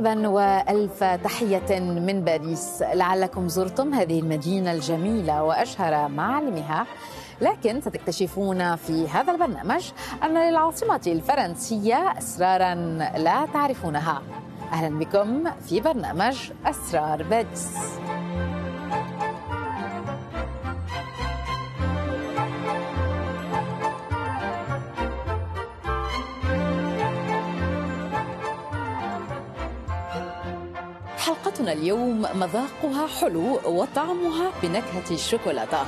مرحبا وألف تحية من باريس. لعلكم زرتم هذه المدينة الجميلة وأشهر معالمها. لكن ستكتشفون في هذا البرنامج أن للعاصمة الفرنسية اسرارا لا تعرفونها. أهلا بكم في برنامج أسرار باريس. حلقتنا اليوم مذاقها حلو وطعمها بنكهة الشوكولاتة.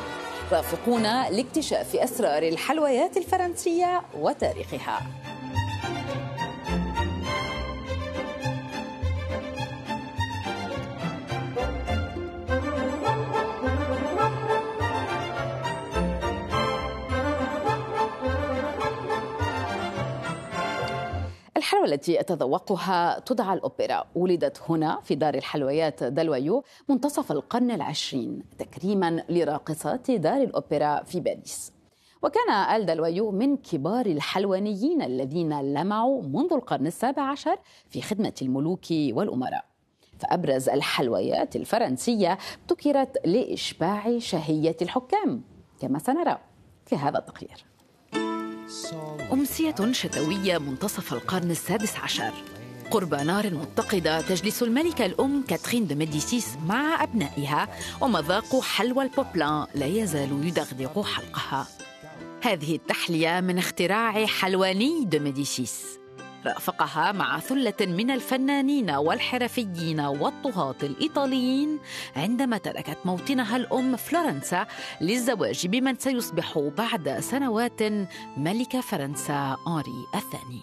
رافقونا لاكتشاف أسرار الحلويات الفرنسية وتاريخها. التي أتذوقها تدعى الأوبرا. ولدت هنا في دار الحلويات دلويو منتصف القرن العشرين تكريما لراقصات دار الأوبرا في باريس. وكان آل دلويو من كبار الحلوانيين الذين لمعوا منذ القرن السابع عشر في خدمة الملوك والأمراء. فأبرز الحلويات الفرنسية ابتكرت لإشباع شهية الحكام كما سنرى في هذا التقرير. أمسية شتوية منتصف القرن السادس عشر. قرب نار متقدة تجلس الملكة الأم كاترين دو ميديسيس مع أبنائها ومذاق حلوى البوبلان لا يزال يدغدغ حلقها. هذه التحلية من اختراع حلواني دو ميديسيس. رافقها مع ثلة من الفنانين والحرفيين والطهاة الإيطاليين عندما تركت موطنها الأم فلورنسا للزواج بمن سيصبح بعد سنوات ملك فرنسا أنري الثاني.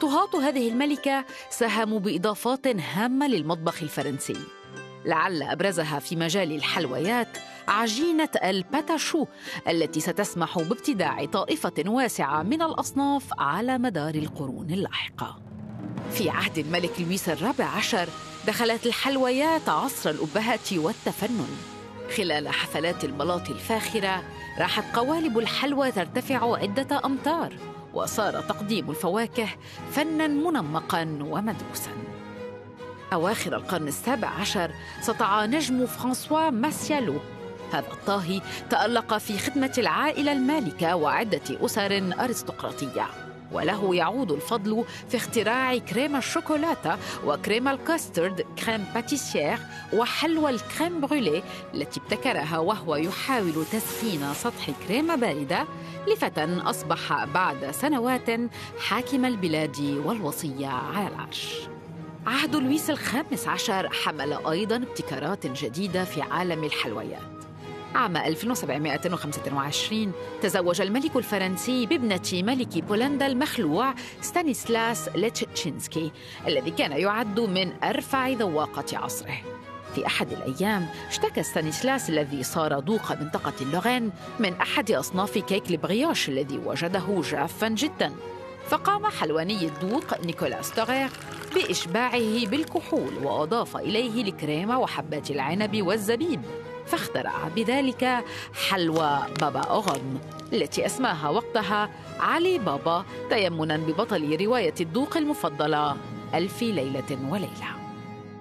طهاة هذه الملكة ساهموا بإضافات هامة للمطبخ الفرنسي. لعل أبرزها في مجال الحلويات عجينة ال pâte à choux التي ستسمح بابتداع طائفة واسعة من الأصناف على مدار القرون اللاحقة. في عهد الملك لويس الرابع عشر دخلت الحلويات عصر الأبهة والتفنن. خلال حفلات البلاط الفاخرة راحت قوالب الحلوى ترتفع عدة أمتار وصار تقديم الفواكه فنا منمقا ومدروسا. أواخر القرن السابع عشر سطع نجم فرانسوا ماسيالو. هذا الطاهي تألق في خدمة العائلة المالكة وعدة أسر أرستقراطية. وله يعود الفضل في اختراع كريم الشوكولاتة وكريم الكاسترد كريم باتيسيير وحلوى الكريم بروليه التي ابتكرها وهو يحاول تسخين سطح كريمة باردة لفتى أصبح بعد سنوات حاكم البلاد والوصية على العرش. عهد لويس الخامس عشر حمل أيضا ابتكارات جديدة في عالم الحلويات. عام 1725 تزوج الملك الفرنسي بابنة ملك بولندا المخلوع ستانيسلاس ليتشينسكي الذي كان يعد من أرفع ذواقة عصره. في أحد الأيام اشتكى ستانيسلاس الذي صار دوق منطقة اللورين من أحد أصناف كيك البريوش الذي وجده جافا جدا. فقام حلواني الدوق نيكولا ستورير بإشباعه بالكحول وأضاف إليه الكريمة وحبات العنب والزبيب. فاخترع بذلك حلوى بابا أوغم التي أسماها وقتها علي بابا تيمنا ببطل رواية الدوق المفضلة ألف ليلة وليلة.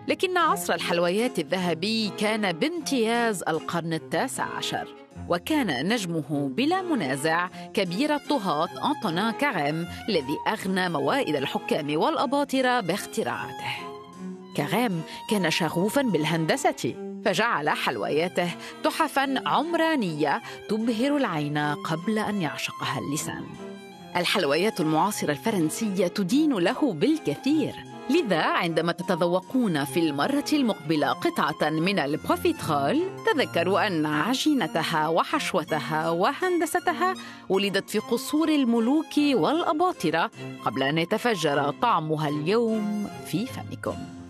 لكن عصر الحلويات الذهبي كان بامتياز القرن التاسع عشر. وكان نجمه بلا منازع كبير الطهاة أنطونان كاريم الذي أغنى موائد الحكام والأباطرة باختراعاته كاريم كان شغوفا بالهندسة فجعل حلوياته تحفا عمرانية تبهر العين قبل أن يعشقها اللسان. الحلويات المعاصرة الفرنسية تدين له بالكثير. لذا عندما تتذوقون في المرة المقبلة قطعة من البروفيترول تذكروا أن عجينتها وحشوتها وهندستها ولدت في قصور الملوك والأباطرة قبل أن يتفجر طعمها اليوم في فمكم.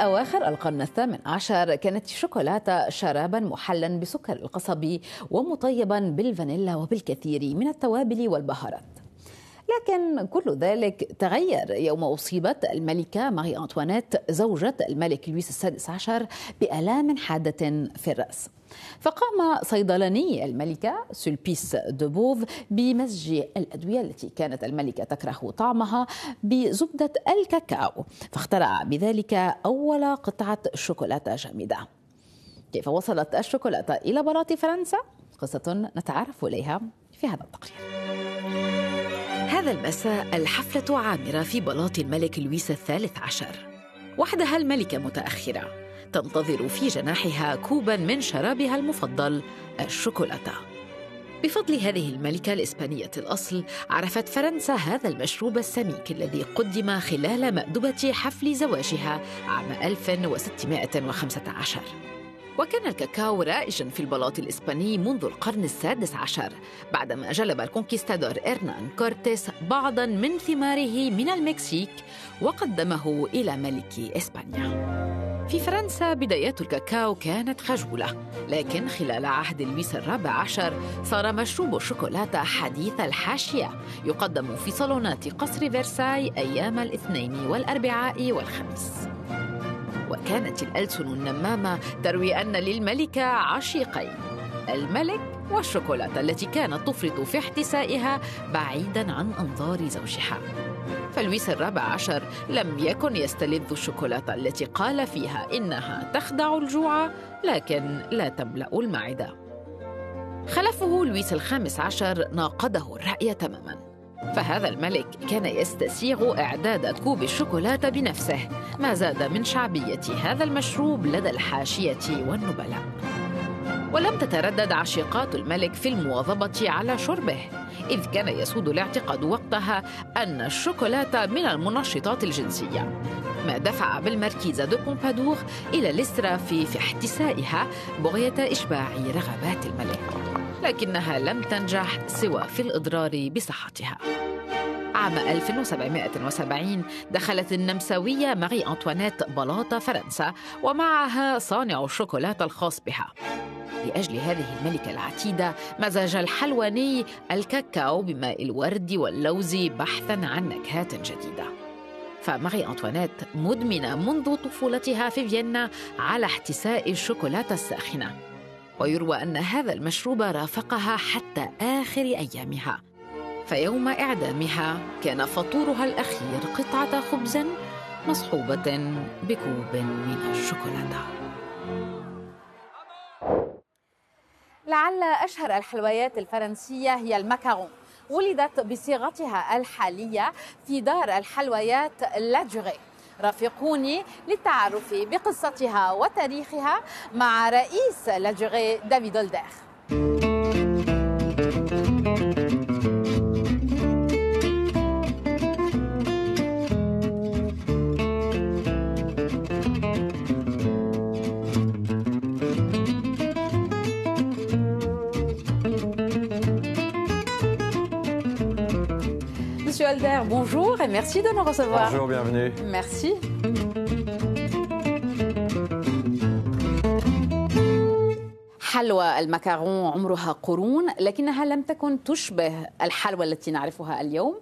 أواخر القرن الثامن عشر كانت الشوكولاتة شرابا محلا بسكر القصب ومطيبا بالفانيلا وبالكثير من التوابل والبهارات. لكن كل ذلك تغير يوم أصيبت الملكة ماري أنطوانيت زوجة الملك لويس السادس عشر بآلام حادة في الرأس. فقام صيدلاني الملكة سلبيس دوبوف بمزج الأدوية التي كانت الملكة تكره طعمها بزبدة الكاكاو فاخترع بذلك أول قطعة شوكولاتة جامدة. كيف وصلت الشوكولاتة إلى بلاط فرنسا؟ قصة نتعرف إليها في هذا التقرير. هذا المساء الحفلة عامرة في بلاط الملك لويس الثالث عشر. وحدها الملكة متأخرة تنتظر في جناحها كوبا من شرابها المفضل الشوكولاتة. بفضل هذه الملكة الإسبانية الأصل عرفت فرنسا هذا المشروب السميك الذي قدم خلال مأدبة حفل زواجها عام 1615 وكان الكاكاو رائجا في البلاط الإسباني منذ القرن السادس عشر بعدما جلب الكونكيستادور إرنان كورتيس بعضا من ثماره من المكسيك وقدمه إلى ملك إسبانيا. في فرنسا بدايات الكاكاو كانت خجولة لكن خلال عهد لويس الرابع عشر صار مشروب الشوكولاتة حديث الحاشية يقدم في صالونات قصر فرساي أيام الاثنين والأربعاء والخميس. وكانت الألسن النمامة تروي أن للملكة عشيقين الملك والشوكولاتة التي كانت تفرط في احتسائها بعيدا عن أنظار زوجها. فلويس الرابع عشر لم يكن يستلذ الشوكولاتة التي قال فيها إنها تخدع الجوع لكن لا تملأ المعدة. خلفه لويس الخامس عشر ناقضه الرأي تماماً. فهذا الملك كان يستسيغ إعداد كوب الشوكولاتة بنفسه. ما زاد من شعبية هذا المشروب لدى الحاشية والنبلاء. ولم تتردد عشيقات الملك في المواظبة على شربه إذ كان يسود الاعتقاد وقتها أن الشوكولاتة من المنشطات الجنسية. ما دفع بالمركيزة دو بومبادور إلى الإسراف في احتسائها بغية إشباع رغبات الملك لكنها لم تنجح سوى في الإضرار بصحتها. عام 1770 دخلت النمساوية ماري أنطوانيت بلاط فرنسا ومعها صانع الشوكولاتة الخاص بها. لأجل هذه الملكة العتيدة مزج الحلواني الكاكاو بماء الورد واللوز بحثا عن نكهات جديدة. فماري أنطوانيت مدمنة منذ طفولتها في فيينا على احتساء الشوكولاتة الساخنة. ويروى أن هذا المشروب رافقها حتى آخر أيامها. فيوم إعدامها كان فطورها الأخير قطعة خبز مصحوبة بكوب من الشوكولاتة. لعل أشهر الحلويات الفرنسية هي الماكارون ولدت بصيغتها الحالية في دار الحلويات لا رافقوني للتعرف بقصتها وتاريخها مع رئيس لا دافيد أولدير Alder, bonjour et merci de nous recevoir. Bonjour, bienvenue. Merci. حلوى المكارون عمرها قرون لكنها لم تكن تشبه الحلوى التي نعرفها اليوم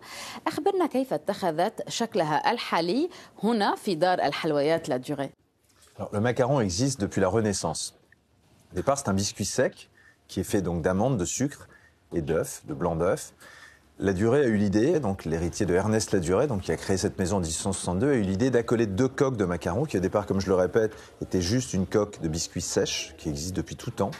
أخبرنا كيف اتخذت شكلها الحالي هنا في دار الحلويات لا دوري Alors, le macaron existe depuis la Renaissance. Au départ, c'est un biscuit sec qui est fait donc d'amandes, de sucre et d'œufs, de blanc d'œuf. Ladurée a eu l'idée, donc l'héritier de Ernest Ladurée, donc qui a créé cette maison en 1862, a eu l'idée d'accoler deux coques de macarons, qui au départ, comme je le répète, était juste une coque de biscuits sèches, qui existe depuis tout temps.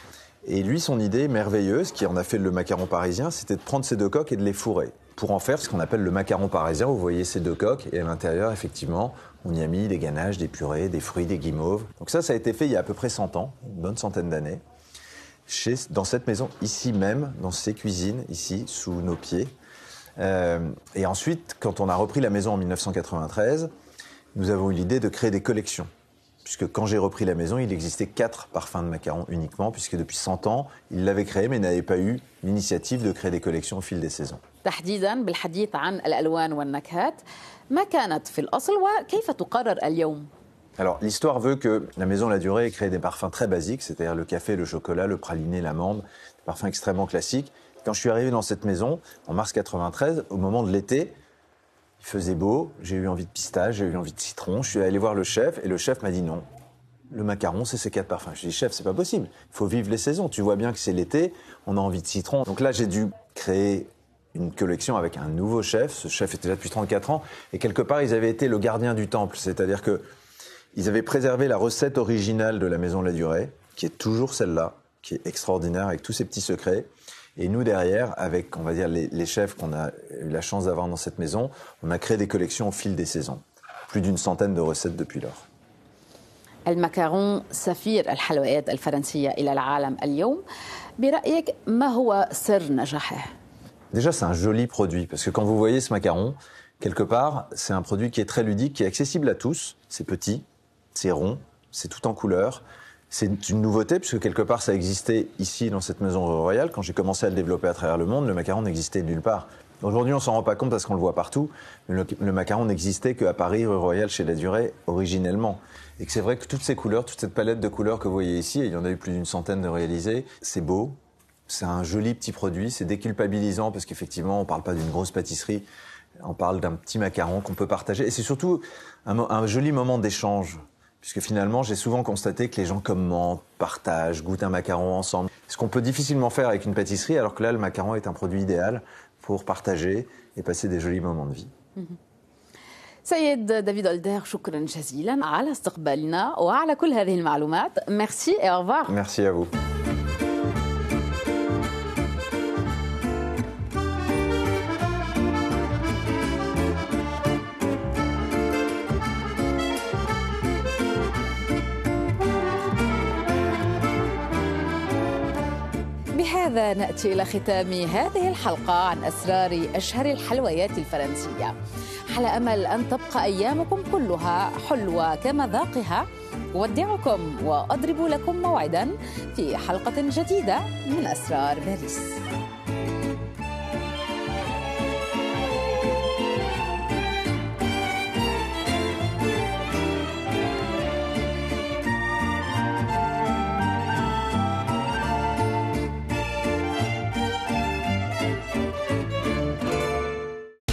Et lui, son idée merveilleuse, qui en a fait le macaron parisien, c'était de prendre ces deux coques et de les fourrer, pour en faire ce qu'on appelle le macaron parisien. Vous voyez ces deux coques, et à l'intérieur, effectivement, on y a mis des ganaches, des purées, des fruits, des guimauves. Donc ça, ça a été fait il y a à peu près 100 ans, une bonne centaine d'années. dans cette maison, ici même, dans ces cuisines, ici, sous nos pieds, et ensuite, quand on a repris la maison en 1993, nous avons eu l'idée de créer des collections. Puisque quand j'ai repris la maison, il existait quatre parfums de macarons uniquement, puisque depuis 100 ans, il l'avait créé, mais n'avait pas eu l'initiative de créer des collections au fil des saisons. Alors, l'histoire veut que la maison La Durée ait créé des parfums très basiques, c'est-à-dire le café, le chocolat, le praliné, l'amande, des parfums extrêmement classiques, Quand je suis arrivé dans cette maison, en mars 93, au moment de l'été, il faisait beau, j'ai eu envie de pistache, j'ai eu envie de citron. Je suis allé voir le chef et le chef m'a dit non. Le macaron, c'est ces quatre parfums. Je dis chef, c'est pas possible. Il faut vivre les saisons. Tu vois bien que c'est l'été, on a envie de citron. Donc là, j'ai dû créer une collection avec un nouveau chef. Ce chef était là depuis 34 ans et quelque part, ils avaient été le gardien du temple. C'est-à-dire que ils avaient préservé la recette originale de la maison de la durée, qui est toujours celle-là, qui est extraordinaire avec tous ces petits secrets. Et nous, derrière, avec, on va dire, les, chefs qu'on a eu la chance d'avoir dans cette maison, on a créé des collections au fil des saisons. Plus d'une centaine de recettes depuis lors. المكرون سفير الحلويات الفرنسية إلى العالم اليوم برأيك ما هو سر نجاحه؟ Déjà, c'est un joli produit, parce que quand vous voyez ce macaron, quelque part, c'est un produit qui est très ludique, qui est accessible à tous. C'est petit, c'est rond, c'est tout en couleur. C'est une nouveauté puisque quelque part ça existait ici dans cette maison royale. Quand j'ai commencé à le développer à travers le monde, le macaron n'existait nulle part. Aujourd'hui, on s'en rend pas compte parce qu'on le voit partout. Le, macaron n'existait qu'à Paris, rue Royale, chez La Durée, originellement. Et que c'est vrai que toutes ces couleurs, toute cette palette de couleurs que vous voyez ici, et il y en a eu plus d'une centaine de réalisées, c'est beau. C'est un joli petit produit. C'est déculpabilisant parce qu'effectivement, on parle pas d'une grosse pâtisserie. On parle d'un petit macaron qu'on peut partager. Et c'est surtout un joli moment d'échange puisque finalement j'ai souvent constaté que les gens commentent, partagent, goûtent un macaron ensemble. Ce qu'on peut difficilement faire avec une pâtisserie, alors que là le macaron est un produit idéal pour partager et passer des jolis moments de vie. سيد دافيد ألدير شكرا جزيلا على استقبالنا وعلى كل هذه المعلومات ميرسي et au revoir. Merci à vous. بهذا نأتي إلى ختام هذه الحلقة عن أسرار أشهر الحلويات الفرنسية؟ على أمل أن تبقى أيامكم كلها حلوة كمذاقها أودعكم وأضرب لكم موعدا في حلقة جديدة من أسرار باريس.